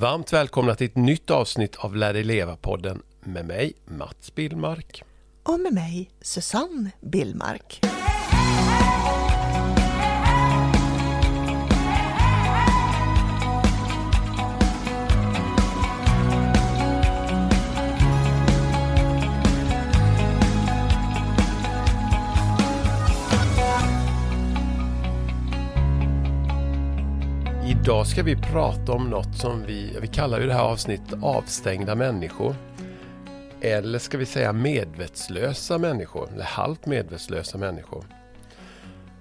Varmt välkomna till ett nytt avsnitt av Lär dig leva-podden med mig, Mats Billmark. Och med mig, Susanne Billmark. Idag ska vi prata om något som vi, vi kallar ju det här avsnittet avstängda människor. Eller ska vi säga medvetslösa människor, eller halvt medvetslösa människor.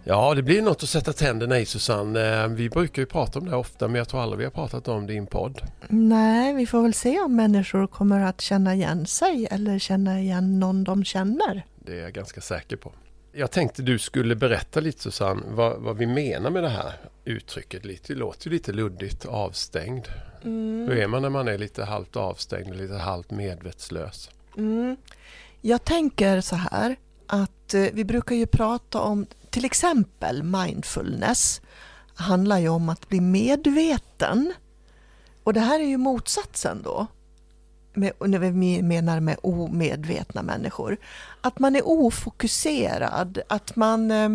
Ja, det blir något att sätta tänderna i Susanne. Eh, vi brukar ju prata om det ofta men jag tror aldrig vi har pratat om det i en podd. Nej, vi får väl se om människor kommer att känna igen sig eller känna igen någon de känner. Det är jag ganska säker på. Jag tänkte du skulle berätta lite Susanne vad, vad vi menar med det här uttrycket. Lite, det låter lite luddigt, avstängd. Mm. Hur är man när man är lite halvt avstängd, lite halvt medvetslös? Mm. Jag tänker så här att eh, vi brukar ju prata om till exempel mindfulness handlar ju om att bli medveten. Och det här är ju motsatsen då med, när vi menar med omedvetna människor. Att man är ofokuserad, att man eh,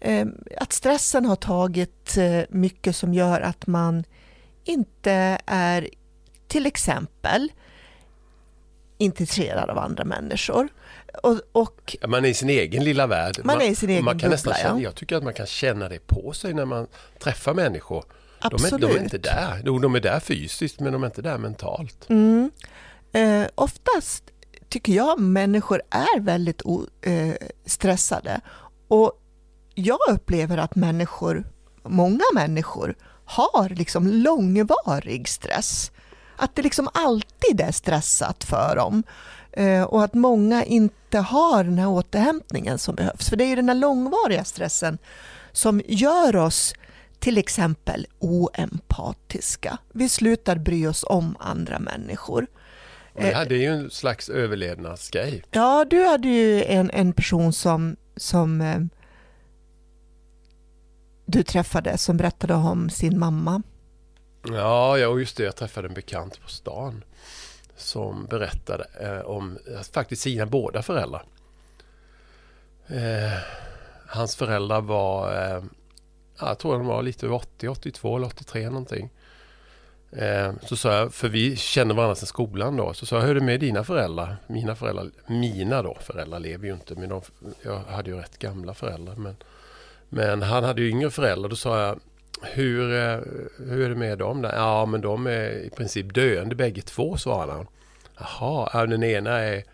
eh, att stressen har tagit eh, mycket som gör att man inte är till exempel intresserad av andra människor. Och, och man är i sin egen lilla värld. Man, man är i sin egen man kan bubbla, nästan känna, Jag tycker att man kan känna det på sig när man träffar människor. Absolut. De är, de är inte där. De, de är där fysiskt men de är inte där mentalt. Mm. Eh, oftast tycker jag människor är väldigt o, eh, stressade. Och jag upplever att människor, många människor har liksom långvarig stress. Att det liksom alltid är stressat för dem. Eh, och att många inte har den här återhämtningen som behövs. För det är ju den här långvariga stressen som gör oss till exempel oempatiska. Vi slutar bry oss om andra människor. Det här det är ju en slags överlevnadsgrej. Ja, du hade ju en, en person som, som eh, du träffade som berättade om sin mamma. Ja, ja just det. Jag träffade en bekant på stan som berättade eh, om faktiskt sina båda föräldrar. Eh, hans föräldrar var, eh, jag tror de var lite över 80, 82 eller 83 någonting. Eh, så sa jag, för vi känner varandra sedan skolan då, så sa jag, hur är det med dina föräldrar? Mina föräldrar, mina då, föräldrar lever ju inte, men de, jag hade ju rätt gamla föräldrar. Men, men han hade ju yngre föräldrar, då sa jag, hur, eh, hur är det med dem? Där? Ja, men de är i princip döende bägge två, svarade han. Jaha, den ena är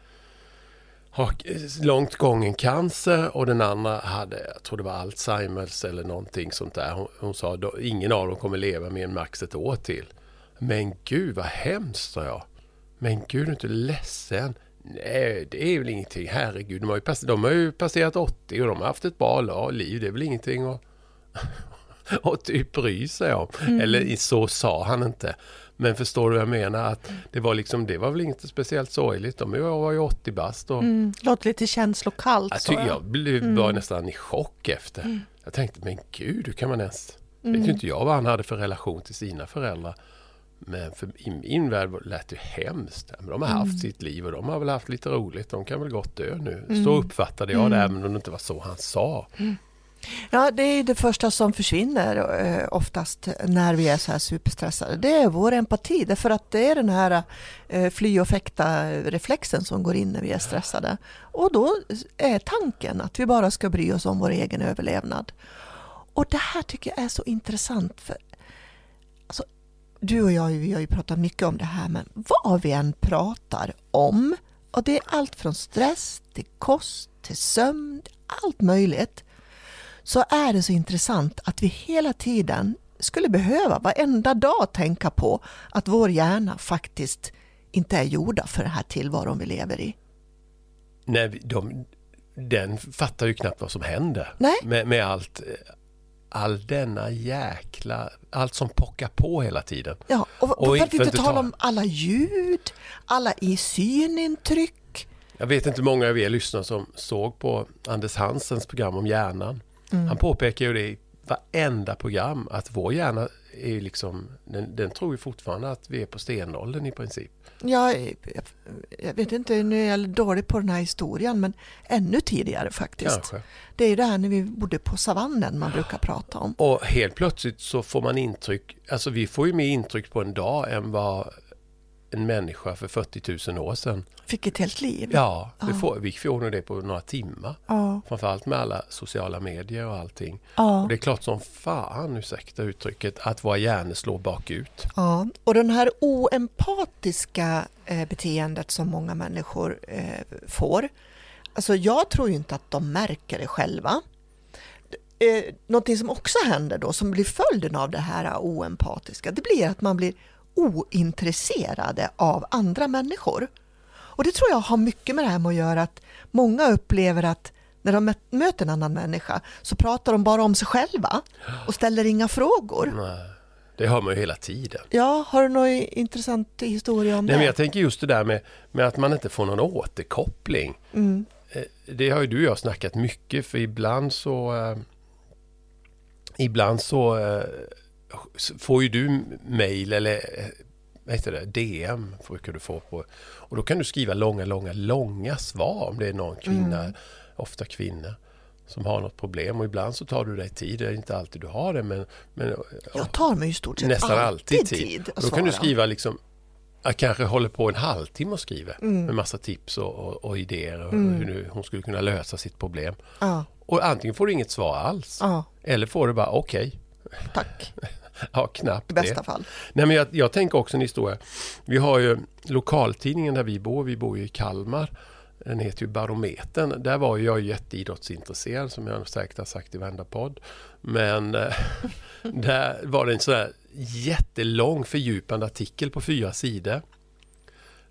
har långt gången cancer och den andra hade, jag tror det var Alzheimers eller någonting sånt där. Hon, hon sa ingen av dem kommer leva mer än max ett år till. Men gud vad hemskt, sa jag. Men gud, du är inte ledsen. Nej, det är väl ingenting. Herregud, de har ju, pass de har ju passerat 80 och de har haft ett bra liv. Det är väl ingenting att, att typ bry sig om. Mm. Eller så sa han inte. Men förstår du vad jag menar? Att det, var liksom, det var väl inte speciellt sorgligt. De var ju 80 bast. Och... Mm, låter lite känslokallt. Jag, tycker, jag blev mm. var nästan i chock efter. Mm. Jag tänkte, men gud, hur kan man ens... Mm. Vet ju inte jag vad han hade för relation till sina föräldrar. Men för, i min värld lät det hemskt. Men de har haft mm. sitt liv och de har väl haft lite roligt. De kan väl gott dö nu. Mm. Så uppfattade jag det, även om det inte var så han sa. Mm. Ja, det är det första som försvinner eh, oftast när vi är så här superstressade. Det är vår empati, därför att det är den här eh, fly och fäkta-reflexen som går in när vi är stressade. Och då är tanken att vi bara ska bry oss om vår egen överlevnad. Och det här tycker jag är så intressant. för alltså, Du och jag vi har ju pratat mycket om det här, men vad vi än pratar om, och det är allt från stress till kost till sömn, allt möjligt så är det så intressant att vi hela tiden skulle behöva varenda dag tänka på att vår hjärna faktiskt inte är gjorda för den här tillvaron vi lever i. Nej, de, den fattar ju knappt vad som händer Nej. Med, med allt all denna jäkla, allt som pockar på hela tiden. Ja, och, och för att inte tala om alla ljud, alla i synintryck. Jag vet inte hur många av er lyssnare som såg på Anders Hansens program om hjärnan. Mm. Han påpekar ju det varenda program att vår hjärna är liksom, den, den tror ju fortfarande att vi är på stenåldern i princip. Ja, jag, jag vet inte, nu är jag dålig på den här historien, men ännu tidigare faktiskt. Kanske. Det är ju det här när vi bodde på savannen man brukar prata om. Och helt plötsligt så får man intryck, alltså vi får ju mer intryck på en dag än vad en människa för 40 000 år sedan. Fick ett helt liv. Ja, det Ja. får, vi får nog det på några timmar. Ja, Framförallt med alla sociala medier och allting. ja, Och det är klart som fan, ursäkta uttrycket, att våra hjärnor slår bakut. ja. Och den här oempatiska eh, beteendet som många människor eh, får. Alltså jag tror inte att de märker det själva. Eh, någonting som också händer då, som blir följden av det här oempatiska, det blir att man blir ointresserade av andra människor. Och det tror jag har mycket med det här med att göra att många upplever att när de mö- möter en annan människa så pratar de bara om sig själva och ställer inga frågor. Nej, det hör man ju hela tiden. Ja, har du någon intressant historia om Nej, det? men jag tänker just det där med, med att man inte får någon återkoppling. Mm. Eh, Det har ju du och jag snackat mycket för ibland så eh, Ibland så eh, får ju du mail eller eh, vad heter det, DM brukar du få på. Och då kan du skriva långa, långa, långa svar om det är någon kvinna, Mm. ofta kvinnor, som har något problem. Och ibland så tar du dig tid, det är inte alltid du har det men, men Jag tar mig i stort sett nästan alltid tid. tid då kan du skriva liksom jag kanske håller på en halvtimme och skriver Mm. med massa tips och, och, och idéer och Mm. hur hon skulle kunna lösa sitt problem. Ja, Och antingen får du inget svar alls ja, eller får du bara okej, tack. ja knappt I bästa det. fall. Nej men jag, jag tänker också en historia. Vi har ju lokaltidningen där vi bor, vi bor ju i Kalmar. Den heter ju Barometern. Där var jag jätteidrottsintresserad som jag säkert har sagt i varenda podd. Men eh, där var det en sån här jättelång fördjupande artikel på fyra sidor.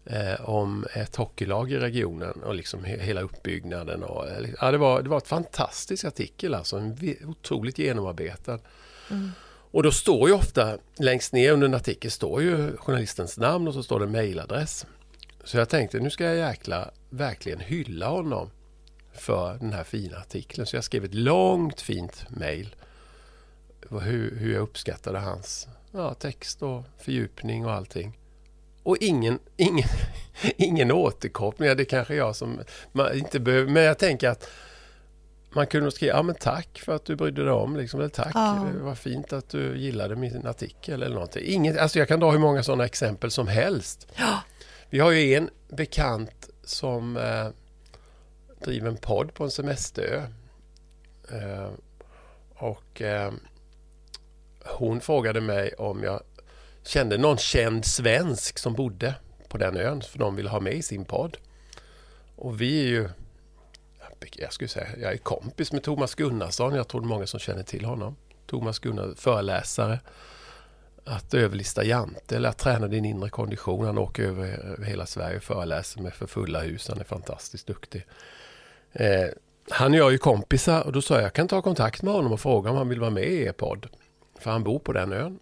Eh, om ett hockeylag i regionen och liksom he- hela uppbyggnaden. Och, eh, ja, det, var, det var ett fantastisk artikel alltså. En otroligt genomarbetad. Mm. Och då står ju ofta längst ner under en artikel står ju journalistens namn och så står det mejladress. Så jag tänkte nu ska jag jäkla verkligen hylla honom för den här fina artikeln. Så jag skrev ett långt fint mejl. Hur, hur jag uppskattade hans ja, text och fördjupning och allting. Och ingen, ingen, ingen återkoppling. Det kanske jag som man inte behöver. Men jag tänker att man kunde skriva, ja men tack för att du brydde dig om, liksom, eller tack, Ja. det var fint att du gillade min artikel eller någonting. Inget, alltså jag kan dra hur många sådana exempel som helst. Ja. Vi har ju en bekant som eh, driver en podd på en semesterö. Eh, och eh, hon frågade mig om jag kände någon känd svensk som bodde på den ön, för de ville ha med i sin podd. Och vi är ju jag skulle säga, jag är kompis med Thomas Gunnarsson. Jag tror det är många som känner till honom. Thomas Gunnarsson, föreläsare. Att överlista Jante eller att träna din inre kondition. Han åker över, hela Sverige och föreläser med för fulla hus. Han är fantastiskt duktig. Eh, han och jag är ju kompisar och då sa jag, jag kan ta kontakt med honom och fråga om han vill vara med i er podd. För han bor på den ön.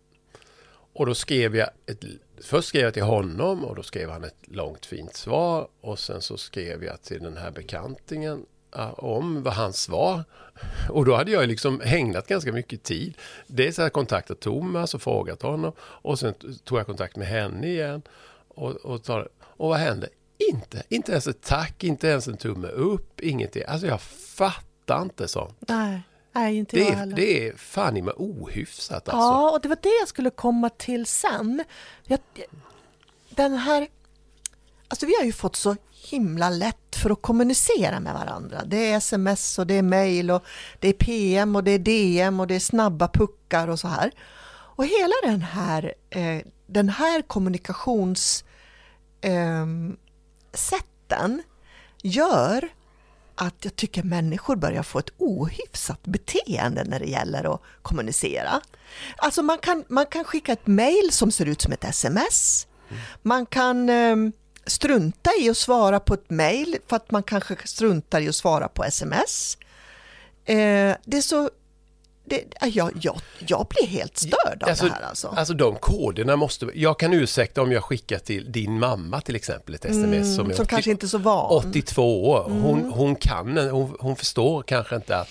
Och då skrev jag, ett, först skrev jag till honom och då skrev han ett långt fint svar. Och sen så skrev jag till den här bekantingen om vad hans svar. Och då hade jag liksom ägnat ganska mycket tid. Dels har jag kontaktat Thomas och frågat honom. Och sen tog jag kontakt med henne igen. Och, och, tar, och vad hände? Inte, inte ens ett tack, inte ens en tumme upp, ingenting. Alltså jag fattar inte sånt. Nej, nej inte Det jag är, heller. det är fan i mig ohyfsat alltså. Ja, och det var det jag skulle komma till sen. Jag, den här... Alltså vi har ju fått så himla lätt för att kommunicera med varandra. Det är sms och det är mail och det är PM och det är DM och det är snabba puckar och så här. Och hela den här, eh, den här kommunikationssätten ehm, eh, gör att jag tycker människor börjar få ett ohyfsat beteende när det gäller att kommunicera. Alltså man kan, man kan skicka ett mejl som ser ut som ett sms. Man kan eh, strunta i att svara på ett mejl för att man kanske struntar i att svara på sms. Eh, det är så... Det, jag, jag, jag blir helt störd av Alltså, det här alltså. alltså de koderna måste... Jag kan ursäkta om jag skickar till din mamma till exempel ett sms Mm, som är som 80, kanske inte är så van. 82 år. Hon, Mm. hon kan, hon, hon förstår kanske inte att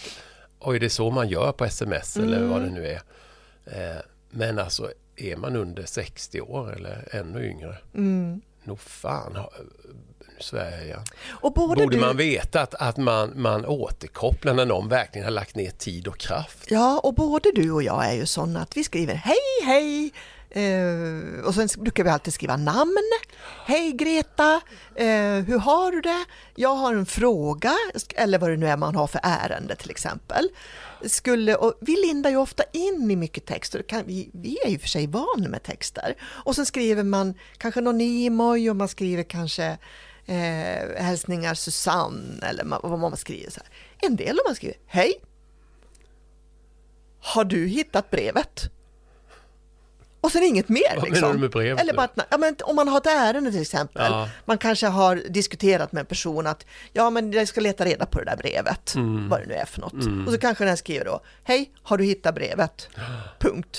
oj det är så man gör på sms eller Mm. vad det nu är. Eh, men alltså är man under 60 år eller ännu yngre, Mm. Nog fan, nu igen. Och både Borde du, man veta att, att man, man återkopplar när någon verkligen har lagt ner tid och kraft? Ja, och både du och jag är ju sådana att vi skriver hej, hej. Eh, och sen brukar vi alltid skriva namn. Hej Greta, eh, hur har du det? Jag har en fråga, eller vad det nu är man har för ärende till exempel. Skulle, och vi lindar ju ofta in i mycket text och kan, vi, vi är ju för sig vana med texter. Och sen skriver man kanske någon emoji och man skriver kanske eh, hälsningar Susanne eller vad man skriver. Så här. En del av man skriver hej, har du hittat brevet? Och sen inget mer. Vad liksom. menar du med brevet Eller bara att, ja, men om man har ett ärende till exempel. Ja. Man kanske har diskuterat med en person att ja, men jag ska leta reda på det där brevet. Mm. Vad det nu är för något. Och så kanske den skriver då, hej, har du hittat brevet? Punkt.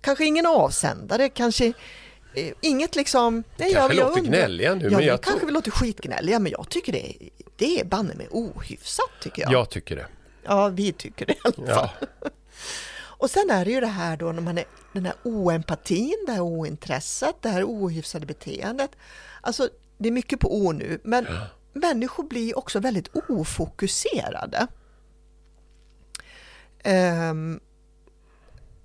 Kanske ingen avsändare, kanske eh, inget liksom... Nej, Kanske jag låter undrar- gnälliga nu, Ja, men jag kanske tror- vi låter skitgnälliga, men jag tycker det, det är banne mig ohyfsat tycker jag. Jag tycker det. Ja, vi tycker det i alla fall. Ja. Och sen är det ju det här då när man är den här oempatin, det här ointresset, det här ohyfsade beteendet. Alltså, det är mycket på O nu, men människor blir också väldigt ofokuserade. Ehm,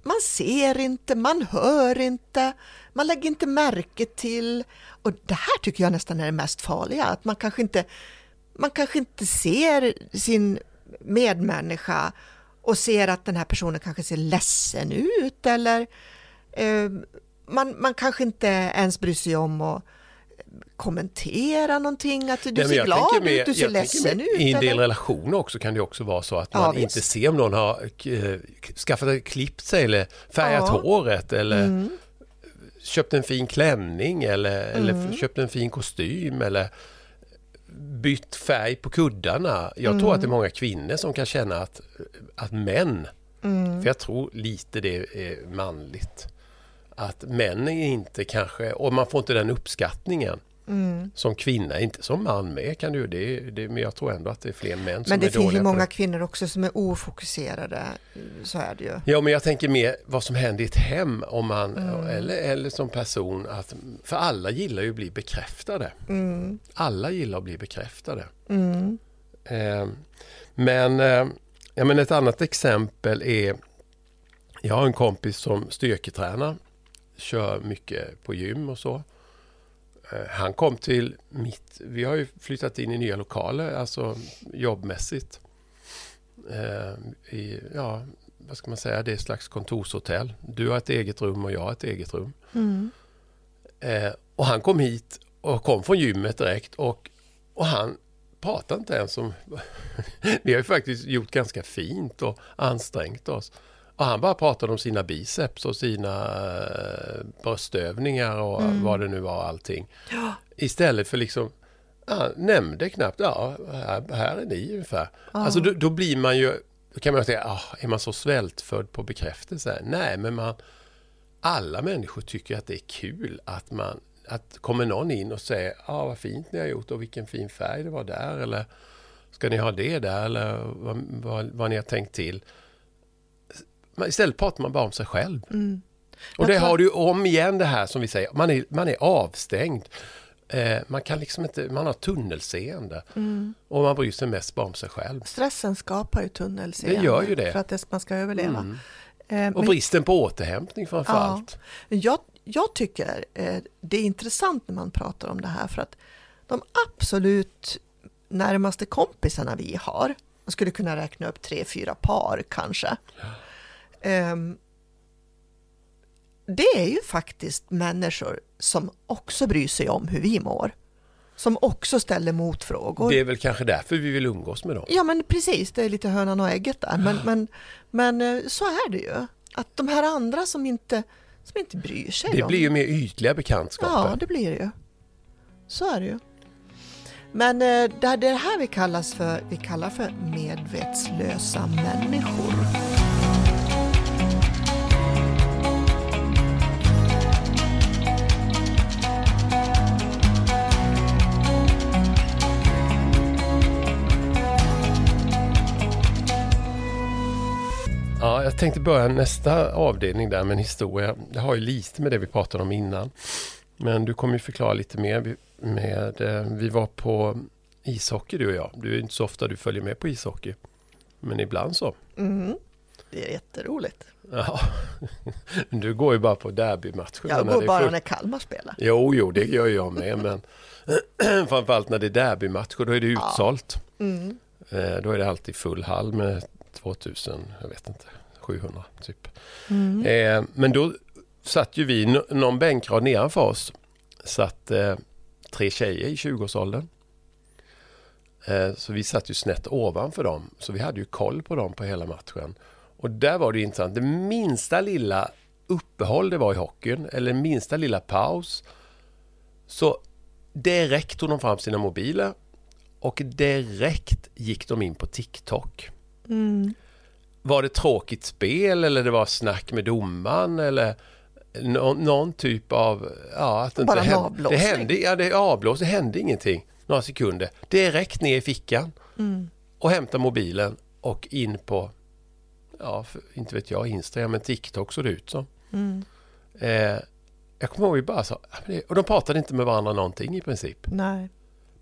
man ser inte, man hör inte, man lägger inte märke till. Och det här tycker jag nästan är det mest farliga, att man kanske inte, man kanske inte ser sin medmänniska och ser att den här personen kanske ser ledsen ut eller eh, man, man kanske inte ens bryr sig om att kommentera någonting, att du Nej, ser glad mer- ut, du ser ledsen mer- ut. I en del eller? relationer också kan det också vara så att Ja, man visst. inte ser om någon har eh, skaffat, klippt sig eller färgat Ja. håret eller Mm. köpt en fin klänning eller, eller Mm. köpt en fin kostym eller bytt färg på kuddarna. Jag tror att det är många kvinnor som kan känna att, att män, för jag tror lite det är manligt, att män är inte kanske, och man får inte den uppskattningen. Som kvinna, inte som man med kan du det, det, men jag tror ändå att det är fler män som Men det är finns ju många kvinnor också som är ofokuserade, så är det ju. Ja, men jag tänker mer vad som händer i ett hem om man, Mm. eller, eller som person, att, för alla gillar ju att bli bekräftade. Mm. Alla gillar att bli bekräftade. Mm. Eh, men, eh, ja, men ett annat exempel är, jag har en kompis som styrketränar, kör mycket på gym och så. Eh, han kom till mitt, vi har ju flyttat in i nya lokaler, alltså jobbmässigt. Eh, i, ja, vad ska man säga, det är ett slags kontorshotell. Du har ett eget rum och jag har ett eget rum. Mm. Eh, och han kom hit och kom från gymmet direkt och, och han pratade inte ens om... Vi har ju faktiskt gjort ganska fint och ansträngt oss. Och han bara pratade om sina biceps och sina eh, bröstövningar och vad det nu var allting. Ja. Istället för liksom, ja, nämnde knappt, ja, här, här är ni ungefär. Alltså då, då blir man ju, då kan man säga, ah, är man så svältfödd på bekräftelse? Nej, men man, alla människor tycker att det är kul att man, att kommer någon in och säger, ah, vad fint ni har gjort och vilken fin färg det var där eller ska ni ha det där eller vad, vad, vad ni har tänkt till. Istället pratar man bara om sig själv. Och Mm. Jag det har du om igen det här som vi säger, man är, man är avstängd. Eh, man kan liksom inte, man har tunnelseende. Mm. Och man bryr sig mest bara om sig själv. Stressen skapar ju tunnelseende. Det gör ju det. För att det, man ska överleva. Mm. Eh, Och men- bristen på återhämtning framför Ja. allt. Jag, jag tycker eh, det är intressant när man pratar om det här för att de absolut närmaste kompisarna vi har, man skulle kunna räkna upp tre, fyra par kanske. Ehm, det är ju faktiskt människor som också bryr sig om hur vi mår. Som också ställer motfrågor. Det är väl kanske därför vi vill umgås med dem. Ja men precis, det är lite hönan och ägget där. Men, men, men eh, så är det ju. Att de här andra som inte, som inte bryr sig. Det om- blir ju mer ytliga bekantskaper. Ja, det blir det ju. Så är det ju. Men eh, det är det här vi, kallas för, vi kallar för medvetslösa människor. Tänkte börja nästa avdelning där med en historia. Det har ju lite med det vi pratade om innan. Men du kommer ju förklara lite mer med, eh, vi var på ishockey du och jag. Du är inte så ofta du följer med på ishockey. Men ibland så. Mm. Det är jätteroligt. Ja. Du går ju bara på derbymatcher. Jag går bara när Kalmar spelar. Jo, jo, det gör jag med. Men framförallt när det är derbymatcher, då är det utsålt. Ja. Mm. Eh, då är det alltid full hall med 2000, jag vet inte, 700 typ. Mm. Eh, men då satt ju vi, någon bänkrad nedanför oss, satt eh, tre tjejer i 20-årsåldern. Så vi satt ju snett ovanför dem, så vi hade ju koll på dem på hela matchen. Och där var det intressant, det minsta lilla uppehåll det var i hockeyn, eller minsta lilla paus, så direkt tog de fram sina mobiler och direkt gick de in på TikTok. Mm. Var det tråkigt spel eller det var snack med domaren eller någon, någon typ av... Ja, att Bara en avblåsning. Det hände, ja, det avblås, det hände ingenting. Några sekunder. Direkt ner i fickan Mm. och hämta mobilen och in på, ja, för, inte vet jag, Instagram, men TikTok såg det ut som. Mm. Eh, jag kommer ihåg vi bara sa, och de pratade inte med varandra någonting i princip. Nej.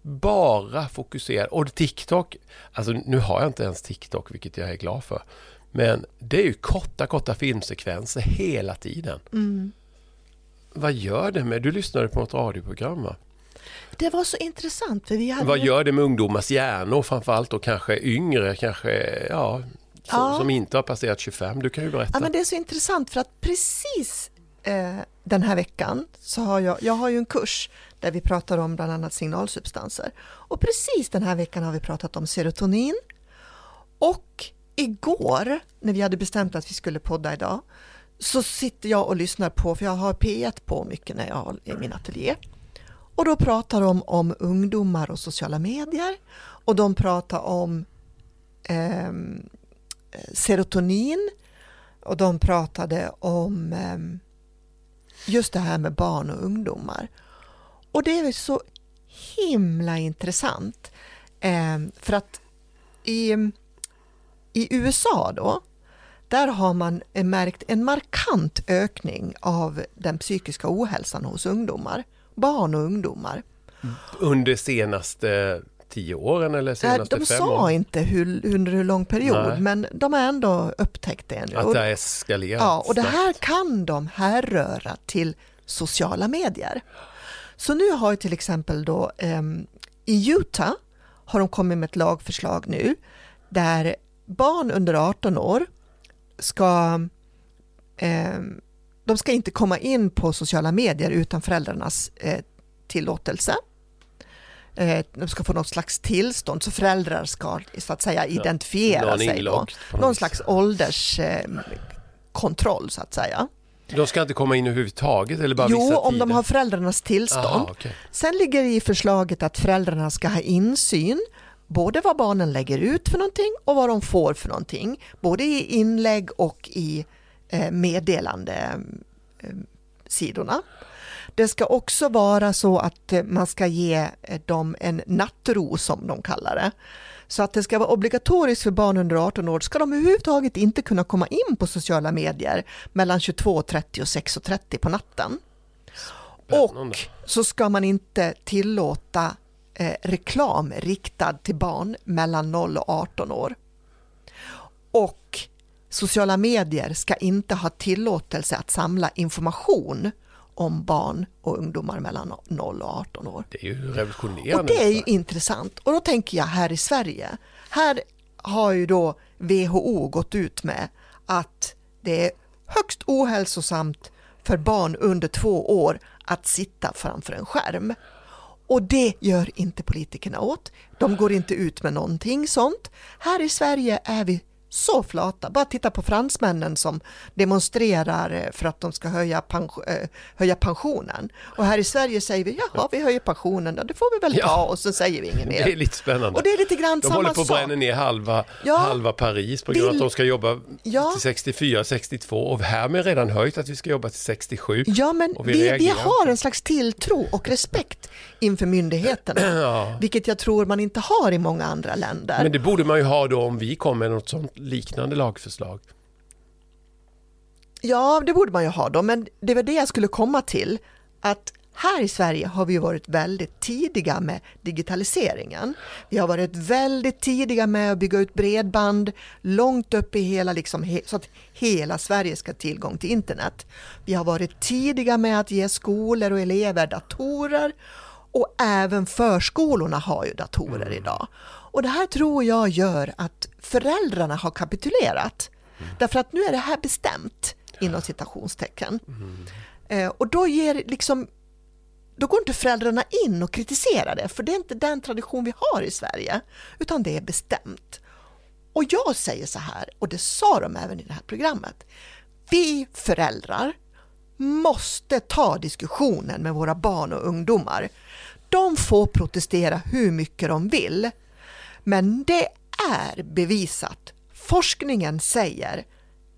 Bara fokuserade. Och TikTok, alltså nu har jag inte ens TikTok, vilket jag är glad för. Men det är ju korta, korta filmsekvenser hela tiden. Mm. Vad gör det med, du lyssnade på något radioprogram va? Det var så intressant. För vi hade Vad gör det med ungdomars hjärnor, framförallt då kanske yngre, kanske, ja, som, Ja. som inte har passerat 25? Du kan ju berätta. Ja, men det är så intressant för att precis eh, den här veckan så har jag, jag har ju en kurs där vi pratar om bland annat signalsubstanser. Och precis den här veckan har vi pratat om serotonin. Och igår när vi hade bestämt att vi skulle podda idag så sitter jag och lyssnar på, för jag har P1 på mycket när jag har i min ateljé. Och då pratar de om ungdomar och sociala medier och de pratar om eh, serotonin och de pratade om eh, just det här med barn och ungdomar. Och det är så himla intressant Eh, för att i, i USA då där har man märkt en markant ökning av den psykiska ohälsan hos ungdomar, barn och ungdomar. Mm. Under senaste tio åren eller senaste De fem sa åren? inte hur, under hur lång period, Nej. men de har ändå upptäckt det nu. Att det har eskalerat Ja, och det här kan de härröra till sociala medier. Så nu har ju till exempel då ehm, i Utah har de kommit med ett lagförslag nu där barn under 18 år ska ehm, de ska inte komma in på sociala medier utan föräldrarnas eh, tillåtelse. Eh, de ska få något slags tillstånd så föräldrar ska så att säga identifiera Någon sig. Då. på något Någon slags ålderskontroll eh, så att säga. De ska inte komma in överhuvudtaget eller bara Jo, vissa om tider? de har föräldrarnas tillstånd. Aha, okej. Sen ligger det i förslaget att föräldrarna ska ha insyn både vad barnen lägger ut för någonting och vad de får för någonting. Både i inlägg och i eh, meddelande eh, sidorna. Det ska också vara så att eh, man ska ge eh, dem en nattro som de kallar det. Så att det ska vara obligatoriskt för barn under 18 år ska de överhuvudtaget inte kunna komma in på sociala medier mellan 22.30 och 6.30 på natten. Spännande. Och så ska man inte tillåta eh, reklam riktad till barn mellan 0 och 18 år. Och sociala medier ska inte ha tillåtelse att samla information om barn och ungdomar mellan 0 och 18 år. Det är ju revolutionerande. Och det är ju intressant. Och då tänker jag här i Sverige. Här har ju då WHO gått ut med att det är högst ohälsosamt för barn under två år att sitta framför en skärm. Och det gör inte politikerna åt. De går inte ut med någonting sånt. Här i Sverige är vi så flata. Bara titta på fransmännen som demonstrerar eh, för att de ska höja, pens- eh, höja pensionen. Och här i Sverige säger vi, jaha, vi höjer pensionen, ja, det får vi väl Ja. ta och så säger vi inget mer. Det är lite spännande. Och det är lite grann de samma håller på att bränna ner halva, Ja. halva Paris på grund av att de ska jobba Ja. till 64, 62 och här med redan höjt att vi ska jobba till 67. Ja, men vi, vi vi, har en slags tilltro och respekt inför myndigheterna, Ja. vilket jag tror man inte har i många andra länder. Men det borde man ju ha då om vi kom med något sånt liknande lagförslag. Ja, det borde man ju ha då, men det var det jag skulle komma till. Att här i Sverige har vi varit väldigt tidiga med digitaliseringen. Vi har varit väldigt tidiga med att bygga ut bredband långt upp i hela, liksom, så att hela Sverige ska ha tillgång till internet. Vi har varit tidiga med att ge skolor och elever datorer och även förskolorna har ju datorer mm. idag. Och det här tror jag gör att föräldrarna har kapitulerat. Mm. Därför att nu är det här bestämt inom citationstecken. Mm. Eh, och då ger liksom då går inte föräldrarna in och kritiserar det, för det är inte den tradition vi har i Sverige, utan det är bestämt. Och jag säger så här, och det sa de även i det här programmet, vi föräldrar måste ta diskussionen med våra barn och ungdomar. De får protestera hur mycket de vill, men det är bevisat. Forskningen säger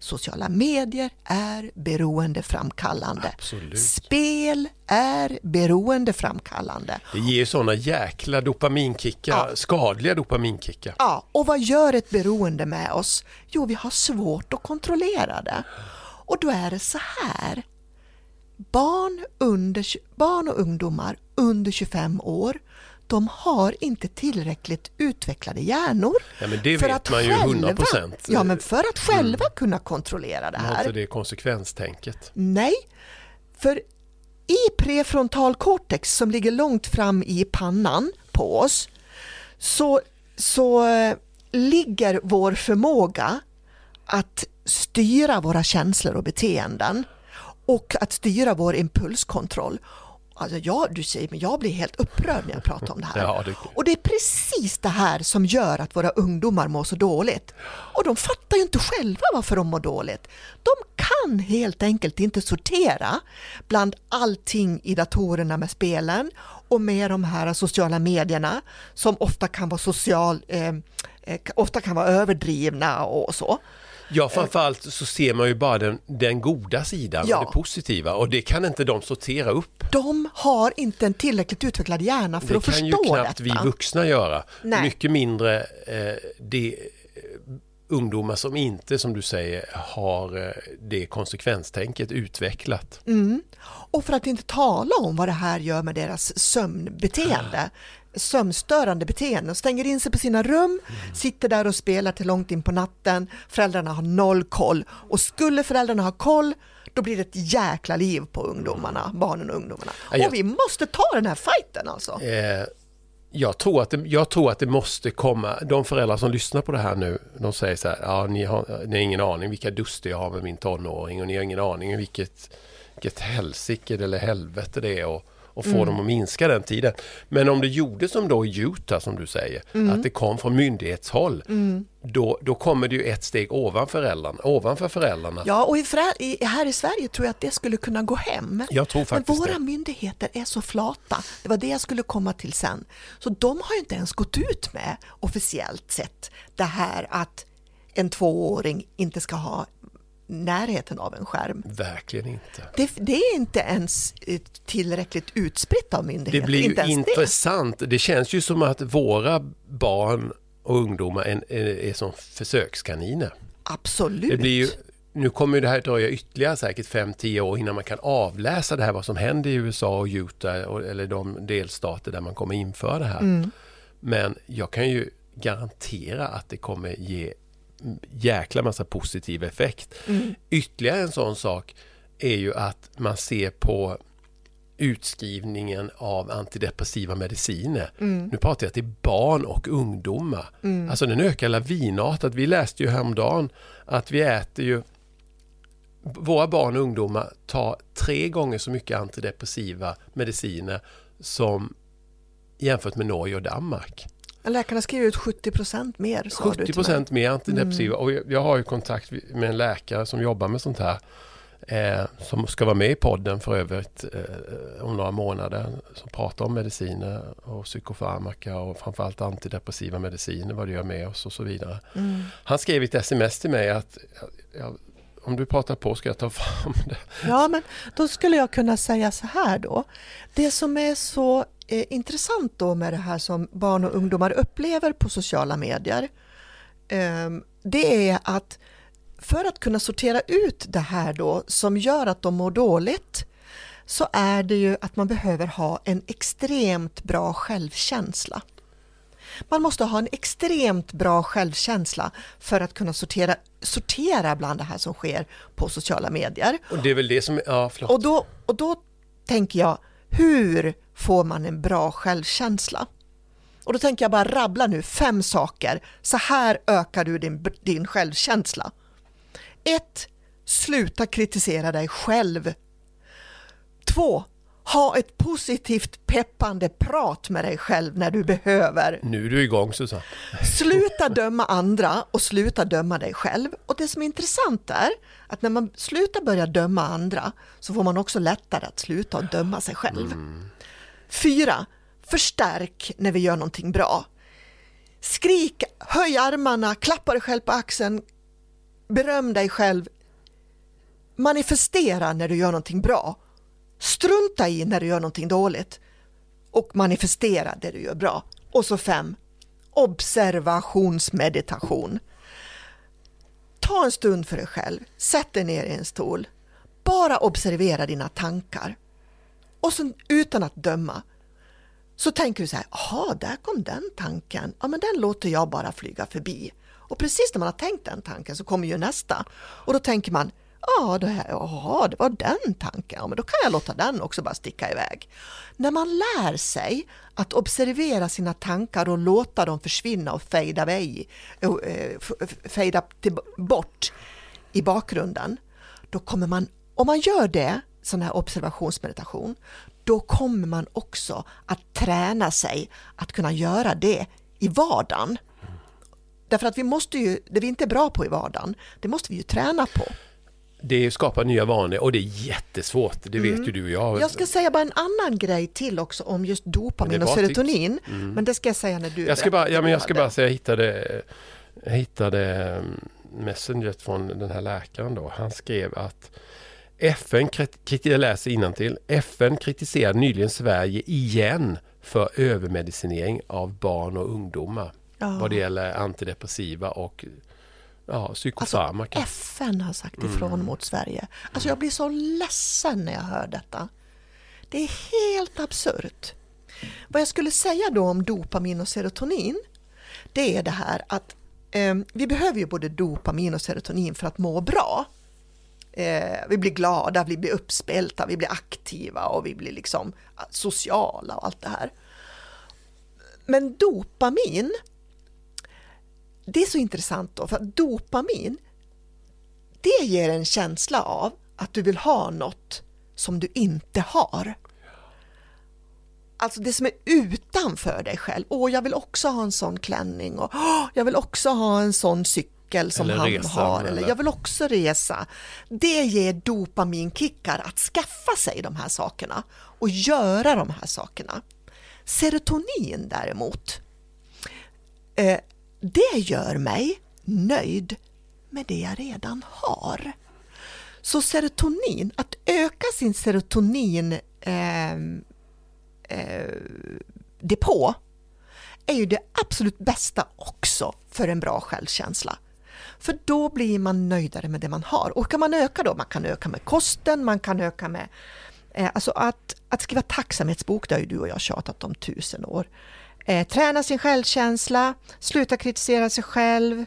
Sociala medier är beroendeframkallande. Absolut. Spel är beroendeframkallande. Det ger sådana jäkla dopaminkickar, ja. skadliga dopaminkickar. Ja, och vad gör ett beroende med oss? Jo, vi har svårt att kontrollera det. Och då är det så här. Barn, under, barn och ungdomar under 25 år de har inte tillräckligt utvecklade hjärnor. Ja, men det för vet att man ju 100 procent. Ja, men för att själva mm. kunna kontrollera det här. Alltså det är konsekvenstänket. Nej, för i prefrontalkortex som ligger långt fram i pannan på oss så, så eh, ligger vår förmåga att styra våra känslor och beteenden och att styra vår impulskontroll. Alltså jag, du säger, men jag blir helt upprörd när jag pratar om det här. Ja, det... Och det är precis det här som gör att våra ungdomar mår så dåligt. Och de fattar ju inte själva varför de mår dåligt. De kan helt enkelt inte sortera bland allting i datorerna med spelen och med de här sociala medierna som ofta kan vara social, eh, eh ofta kan vara överdrivna och så. Ja, framförallt så ser man ju bara den, den goda sidan, ja. det positiva och det kan inte de sortera upp. De har inte en tillräckligt utvecklad hjärna för det att förstå detta. Det kan ju knappt detta. vi vuxna göra. Nej. Mycket mindre eh, det ungdomar som inte, som du säger, har eh, det konsekvenstänket utvecklat. Mm. Och för att inte tala om vad det här gör med deras sömnbeteende sömnstörande beteenden, stänger in sig på sina rum, mm. sitter där och spelar till långt in på natten. Föräldrarna har noll koll och skulle föräldrarna ha koll då blir det ett jäkla liv på ungdomarna, barnen och ungdomarna. Ja, och vi måste ta den här fighten alltså. Eh, jag, tror att det, jag tror att det måste komma, de föräldrar som lyssnar på det här nu, de säger så här, ja ni har, ni har ingen aning vilka duster jag har med min tonåring och ni har ingen aning vilket, vilket helsike eller helvete det är. Och, och få mm. dem att minska den tiden. Men om det gjordes som då i Utah som du säger, mm. att det kom från myndighetshåll, mm. då, då kommer det ju ett steg ovanför föräldrarna. Ovanför föräldrarna. Ja, och i, i, här i Sverige tror jag att det skulle kunna gå hem. Jag tror faktiskt Men våra det. myndigheter är så flata, det var det jag skulle komma till sen. Så de har ju inte ens gått ut med officiellt sett det här att en tvååring inte ska ha närheten av en skärm. Verkligen inte. Det, det är inte ens tillräckligt utspritt av myndigheter. Det blir ju intressant. Det. det. känns ju som att våra barn och ungdomar är, är, är som försökskaniner. Absolut. Det blir ju, nu kommer det här dröja ytterligare säkert 5-10 år innan man kan avläsa det här vad som händer i USA och Utah eller de delstater där man kommer införa det här. Mm. Men jag kan ju garantera att det kommer ge jäkla massa positiv effekt. Mm. Ytterligare en sån sak är ju att man ser på utskrivningen av antidepressiva mediciner. Mm. Nu pratar jag till barn och ungdomar. Mm. Alltså den ökar lavinartat. Vi läste ju häromdagen att vi äter ju våra barn och ungdomar tar tre gånger så mycket antidepressiva mediciner som jämfört med Norge och Danmark. Läkarna skriver ut 70 procent mer. 70 procent mer antidepressiva mm. och jag har ju kontakt med en läkare som jobbar med sånt här. Eh, som ska vara med i podden för övrigt eh, om några månader. Som pratar om mediciner och psykofarmaka och framförallt antidepressiva mediciner, vad det gör med oss och så vidare. Mm. Han skrev ett sms till mig att jag, om du pratar på ska jag ta fram det. Ja, men då skulle jag kunna säga så här då. Det som är så eh, intressant då med det här som barn och ungdomar upplever på sociala medier, eh, det är att för att kunna sortera ut det här då som gör att de mår dåligt så är det ju att man behöver ha en extremt bra självkänsla. Man måste ha en extremt bra självkänsla för att kunna sortera, sortera bland det här som sker på sociala medier. Och det är väl det som, ja förlåt. Och då, och då tänker jag, hur får man en bra självkänsla? Och då tänker jag bara rabbla nu fem saker. Så här ökar du din, din självkänsla. 1. Sluta kritisera dig själv. 2. Ha ett positivt peppande prat med dig själv när du behöver. Nu är du igång Susanne. Sluta döma andra och sluta döma dig själv. Och det som är intressant är att när man slutar börja döma andra så får man också lättare att sluta döma sig själv. Mm. Fyra, förstärk när vi gör någonting bra. Skrik, höj armarna, klappa dig själv på axeln, beröm dig själv. Manifestera när du gör någonting bra. Strunta i när du gör någonting dåligt och manifestera det du gör bra. Och så fem, observationsmeditation. Ta en stund för dig själv, sätt dig ner i en stol, bara observera dina tankar. Och sen utan att döma, så tänker du så här, jaha, där kom den tanken, ja men den låter jag bara flyga förbi. Och precis när man har tänkt den tanken så kommer ju nästa. Och då tänker man, ja, det, här, aha, det var den tanken, ja men då kan jag låta den också bara sticka iväg. När man lär sig att observera sina tankar och låta dem försvinna och fejda, iväg, eh, fejda till, bort i bakgrunden, då kommer man, om man gör det, sån här observationsmeditation, då kommer man också att träna sig att kunna göra det i vardagen. Därför att vi måste ju, det vi inte är bra på i vardagen, det måste vi ju träna på. Det skapar nya vanor och det är jättesvårt, det vet mm. ju du och jag. Jag ska säga bara en annan grej till också om just dopamin och serotonin. Mm. Men det ska jag säga när du Jag ska bara, ja, men jag ska bara säga, jag hittade, jag hittade mm, Messenger från den här läkaren då. Han skrev att FN, jag läser till. FN kritiserade nyligen Sverige igen för övermedicinering av barn och ungdomar. Ja. Vad det gäller antidepressiva och ja, psykofarmaka. Alltså, FN har sagt ifrån mm. mot Sverige. Alltså jag blir så ledsen när jag hör detta. Det är helt absurt. Vad jag skulle säga då om dopamin och serotonin, det är det här att eh, vi behöver ju både dopamin och serotonin för att må bra. Eh, vi blir glada, vi blir uppspelta, vi blir aktiva och vi blir liksom sociala och allt det här. Men dopamin, det är så intressant då, för dopamin, det ger en känsla av att du vill ha något som du inte har. Alltså det som är utanför dig själv. Åh, jag vill också ha en sån klänning och åh, jag vill också ha en sån cykel som eller han resa, har. Eller, eller jag vill också resa. Det ger dopaminkickar att skaffa sig de här sakerna och göra de här sakerna. Serotonin däremot, eh, det gör mig nöjd med det jag redan har. Så serotonin, att öka sin serotonin eh, eh, depå är ju det absolut bästa också för en bra självkänsla. För då blir man nöjdare med det man har. Och kan man öka då? Man kan öka med kosten, man kan öka med... Eh, alltså att, att skriva tacksamhetsbok, det har ju du och jag tjatat om tusen år. Eh, träna sin självkänsla, sluta kritisera sig själv,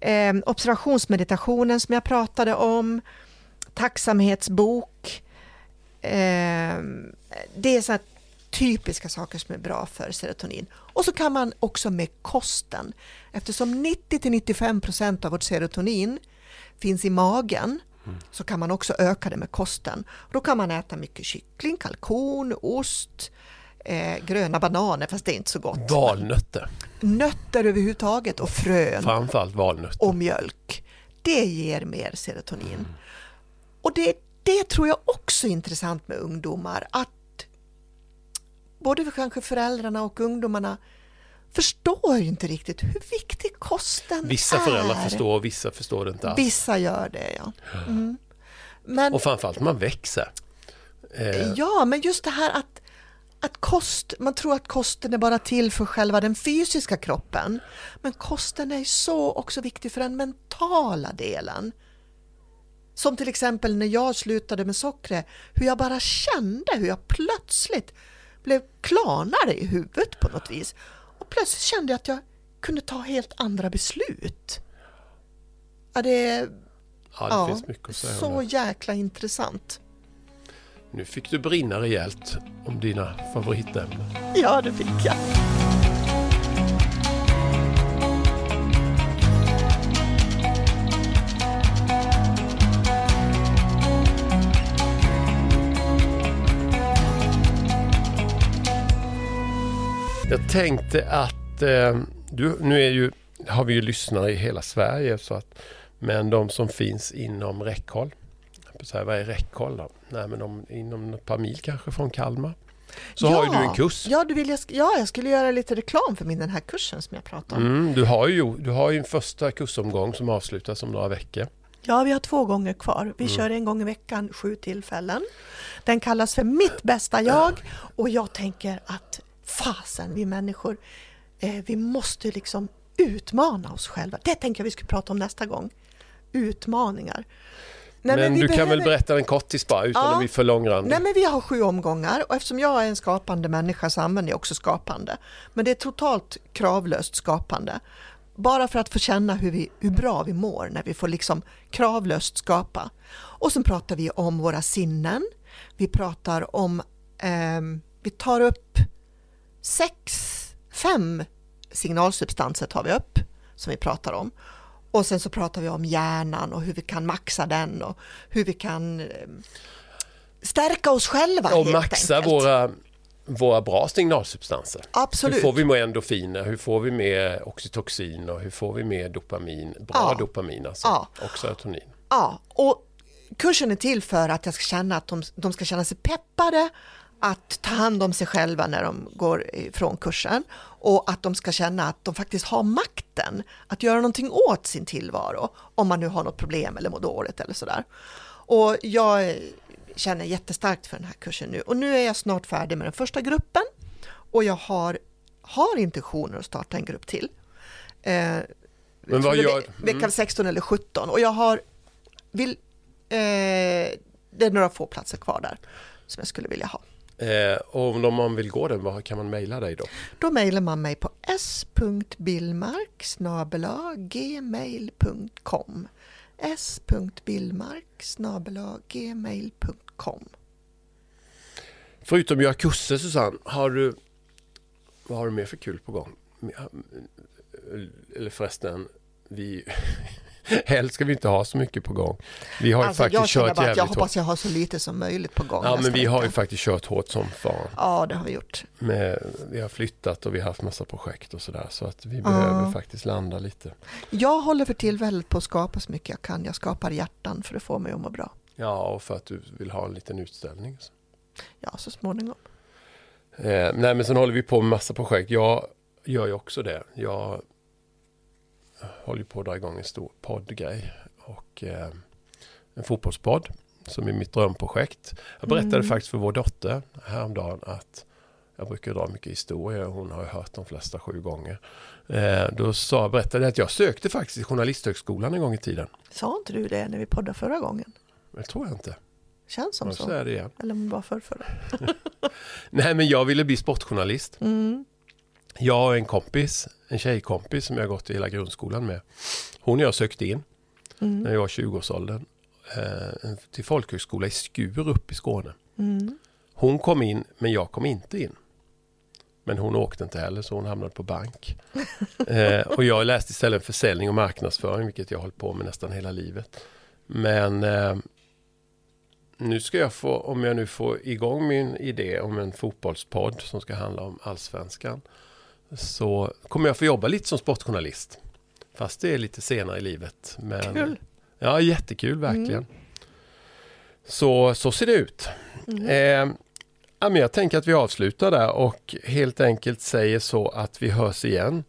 eh, observationsmeditationen som jag pratade om, tacksamhetsbok. Eh, det är så typiska saker som är bra för serotonin. Och så kan man också med kosten, eftersom 90-95% av vårt serotonin finns i magen, mm. så kan man också öka det med kosten. Då kan man äta mycket kyckling, kalkon, ost, eh, gröna bananer, fast det är inte så gott. Valnötter. Nötter överhuvudtaget och frön. Framförallt valnötter. Och mjölk. Det ger mer serotonin. Mm. Och det, det tror jag också är intressant med ungdomar, att både för kanske föräldrarna och ungdomarna förstår ju inte riktigt hur viktig kosten vissa är. Vissa föräldrar förstår, vissa förstår det inte alls. Vissa gör det, ja. Mm. Men, och framförallt man växer. Eh. Ja, men just det här att, att kost, man tror att kosten är bara till för själva den fysiska kroppen. Men kosten är så också viktig för den mentala delen. Som till exempel när jag slutade med sockret, hur jag bara kände hur jag plötsligt blev klarnare i huvudet på något vis. Och plötsligt kände jag att jag kunde ta helt andra beslut. Ja, det Ja, det ja, finns mycket att säga så jäkla intressant. Nu fick du brinna rejält om dina favoritämnen. Ja, det fick jag. Jag tänkte att eh, du, nu är ju, har vi ju lyssnare i hela Sverige så att, men de som finns inom räckhåll. Får säga, vad är räckhåll då? Nej men de, inom ett par mil kanske från Kalmar. Så har ju du en kurs. Ja, du vill jag, ja, jag skulle göra lite reklam för min den här kursen som jag pratade om. Mm, du, har ju, du har ju en första kursomgång som avslutas om några veckor. Ja, vi har två gånger kvar. Vi Mm. kör en gång i veckan, sju tillfällen. Den kallas för Mitt bästa jag och jag tänker att fasen, vi människor, eh, vi måste liksom utmana oss själva. Det tänker jag vi ska prata om nästa gång. Utmaningar. Nej, men vi du kan väl behöver- berätta den kortis bara utan Ja. att bli för långrandig. Nej men vi har sju omgångar och eftersom jag är en skapande människa så använder jag också skapande. Men det är totalt kravlöst skapande. Bara för att få känna hur, vi, hur bra vi mår när vi får liksom kravlöst skapa. Och sen pratar vi om våra sinnen. Vi pratar om, ehm, vi tar upp sex, fem signalsubstanser tar vi upp som vi pratar om. Och sen så pratar vi om hjärnan och hur vi kan maxa den och hur vi kan ehm, stärka oss själva och maxa enkelt. våra, våra bra signalsubstanser. Absolut. Hur får vi med endorfiner? Hur får vi med oxytocin? Och hur får vi med dopamin? Bra Ja. dopamin alltså. Ja. Och serotonin. Ja, och kursen är till för att jag ska känna att de, de ska känna sig peppade att ta hand om sig själva när de går ifrån kursen och att de ska känna att de faktiskt har makten att göra någonting åt sin tillvaro om man nu har något problem eller mår dåligt eller sådär. Och jag känner jättestarkt för den här kursen nu och nu är jag snart färdig med den första gruppen och jag har, har intentioner att starta en grupp till. Eh, Men vad gör- ve- Vecka 16 eller 17 och jag har vill, eh, det är några få platser kvar där som jag skulle vilja ha. Eh, och om man vill gå den, vad kan man mejla dig då? Då mejlar man mig på s.billmark gmail.com s.billmark gmail.com Förutom att göra kurser Susanne, har du, vad har du mer för kul på gång? Eller förresten, vi, helst ska vi inte ha så mycket på gång. Vi har Alltså, jag faktiskt känner kört bara att jag hoppas jag har så lite som möjligt på gång Ja, men vi har ju faktiskt kört hårt som fan. Ja, det har vi gjort. Med, vi har flyttat och vi har haft massa projekt och sådär. Så att vi behöver faktiskt landa lite. Jag håller för tillfället på att skapa så mycket jag kan. Jag skapar hjärtan för att få mig att må bra. Ja, och för att du vill ha en liten utställning. Ja, så småningom. Eh, nej, men sen håller vi på med massa projekt. Jag gör ju också det. Jag håller på att dra igång en stor poddgrej. Och eh, en fotbollspodd som är mitt drömprojekt. Jag berättade Mm. faktiskt för vår dotter häromdagen att jag brukar dra mycket historier. Hon har hört de flesta sju gånger. Eh, då sa, berättade jag att jag sökte faktiskt Journalisthögskolan en gång i tiden. Sa inte du det när vi poddade förra gången? Det tror jag inte. Känns som så. Eller om det var förr, förra. Nej, men jag ville bli sportjournalist. Mm. Jag och en kompis, en tjejkompis som jag gått i hela grundskolan med. Hon och jag sökte in Mm. när jag var 20-årsåldern eh, till folkhögskola i Skurup i Skåne. Mm. Hon kom in men jag kom inte in. Men hon åkte inte heller så hon hamnade på bank. eh, och jag läste istället försäljning och marknadsföring vilket jag har hållit på med nästan hela livet. Men eh, nu ska jag få, om jag nu får igång min idé om en fotbollspodd som ska handla om allsvenskan. Så kommer jag få jobba lite som sportjournalist. Fast det är lite senare i livet. Men, Kul. Ja, jättekul verkligen. Så, så ser det ut. Mm. Eh, ja, men jag tänker att vi avslutar där och helt enkelt säger så att vi hörs igen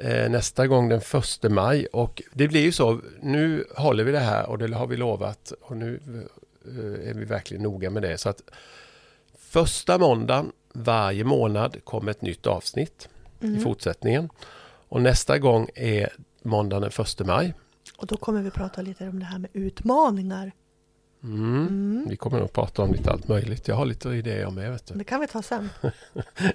eh, nästa gång den första maj. Och det blir ju så, nu håller vi det här och det har vi lovat och nu eh, är vi verkligen noga med det. Så att första måndagen varje månad kommer ett nytt avsnitt i Mm. fortsättningen. Och nästa gång är måndagen den första maj. Och då kommer vi prata lite om det här med utmaningar Mm. Vi kommer nog prata om lite allt möjligt. Jag har lite idéer med. Vet du. Det kan vi ta sen.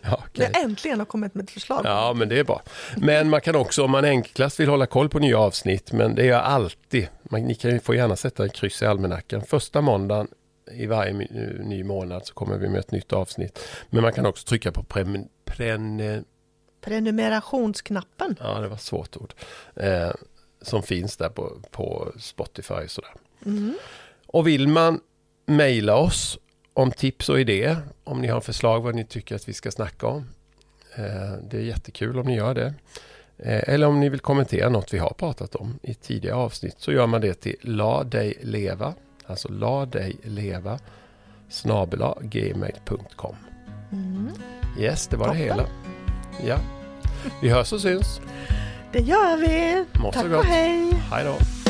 Ja, okej. Vi äntligen har kommit med ett förslag. Ja, men det är bra. Men man kan också, om man enklast vill hålla koll på nya avsnitt, men det är jag alltid. Man, ni kan ju få gärna sätta en kryss i almanackan. Första måndagen i varje ny månad så kommer vi med ett nytt avsnitt. Men man kan också trycka på prem, pren, Prenumerationsknappen. ja, det var ett svårt ord, eh, som finns där på, på Spotify och sådär. Mm. Och vill man mejla oss om tips och idéer, om ni har förslag vad ni tycker att vi ska snacka om. Eh, det är jättekul om ni gör det. Eh, eller om ni vill kommentera något vi har pratat om i tidigare avsnitt så gör man det till la dig leva, alltså la dig leva snabela gmail.com. Mm. Yes, det var Toppen. det hela. Ja. Vi hörs och syns. Det gör vi. Må så Tack gott. och hej. Hej då.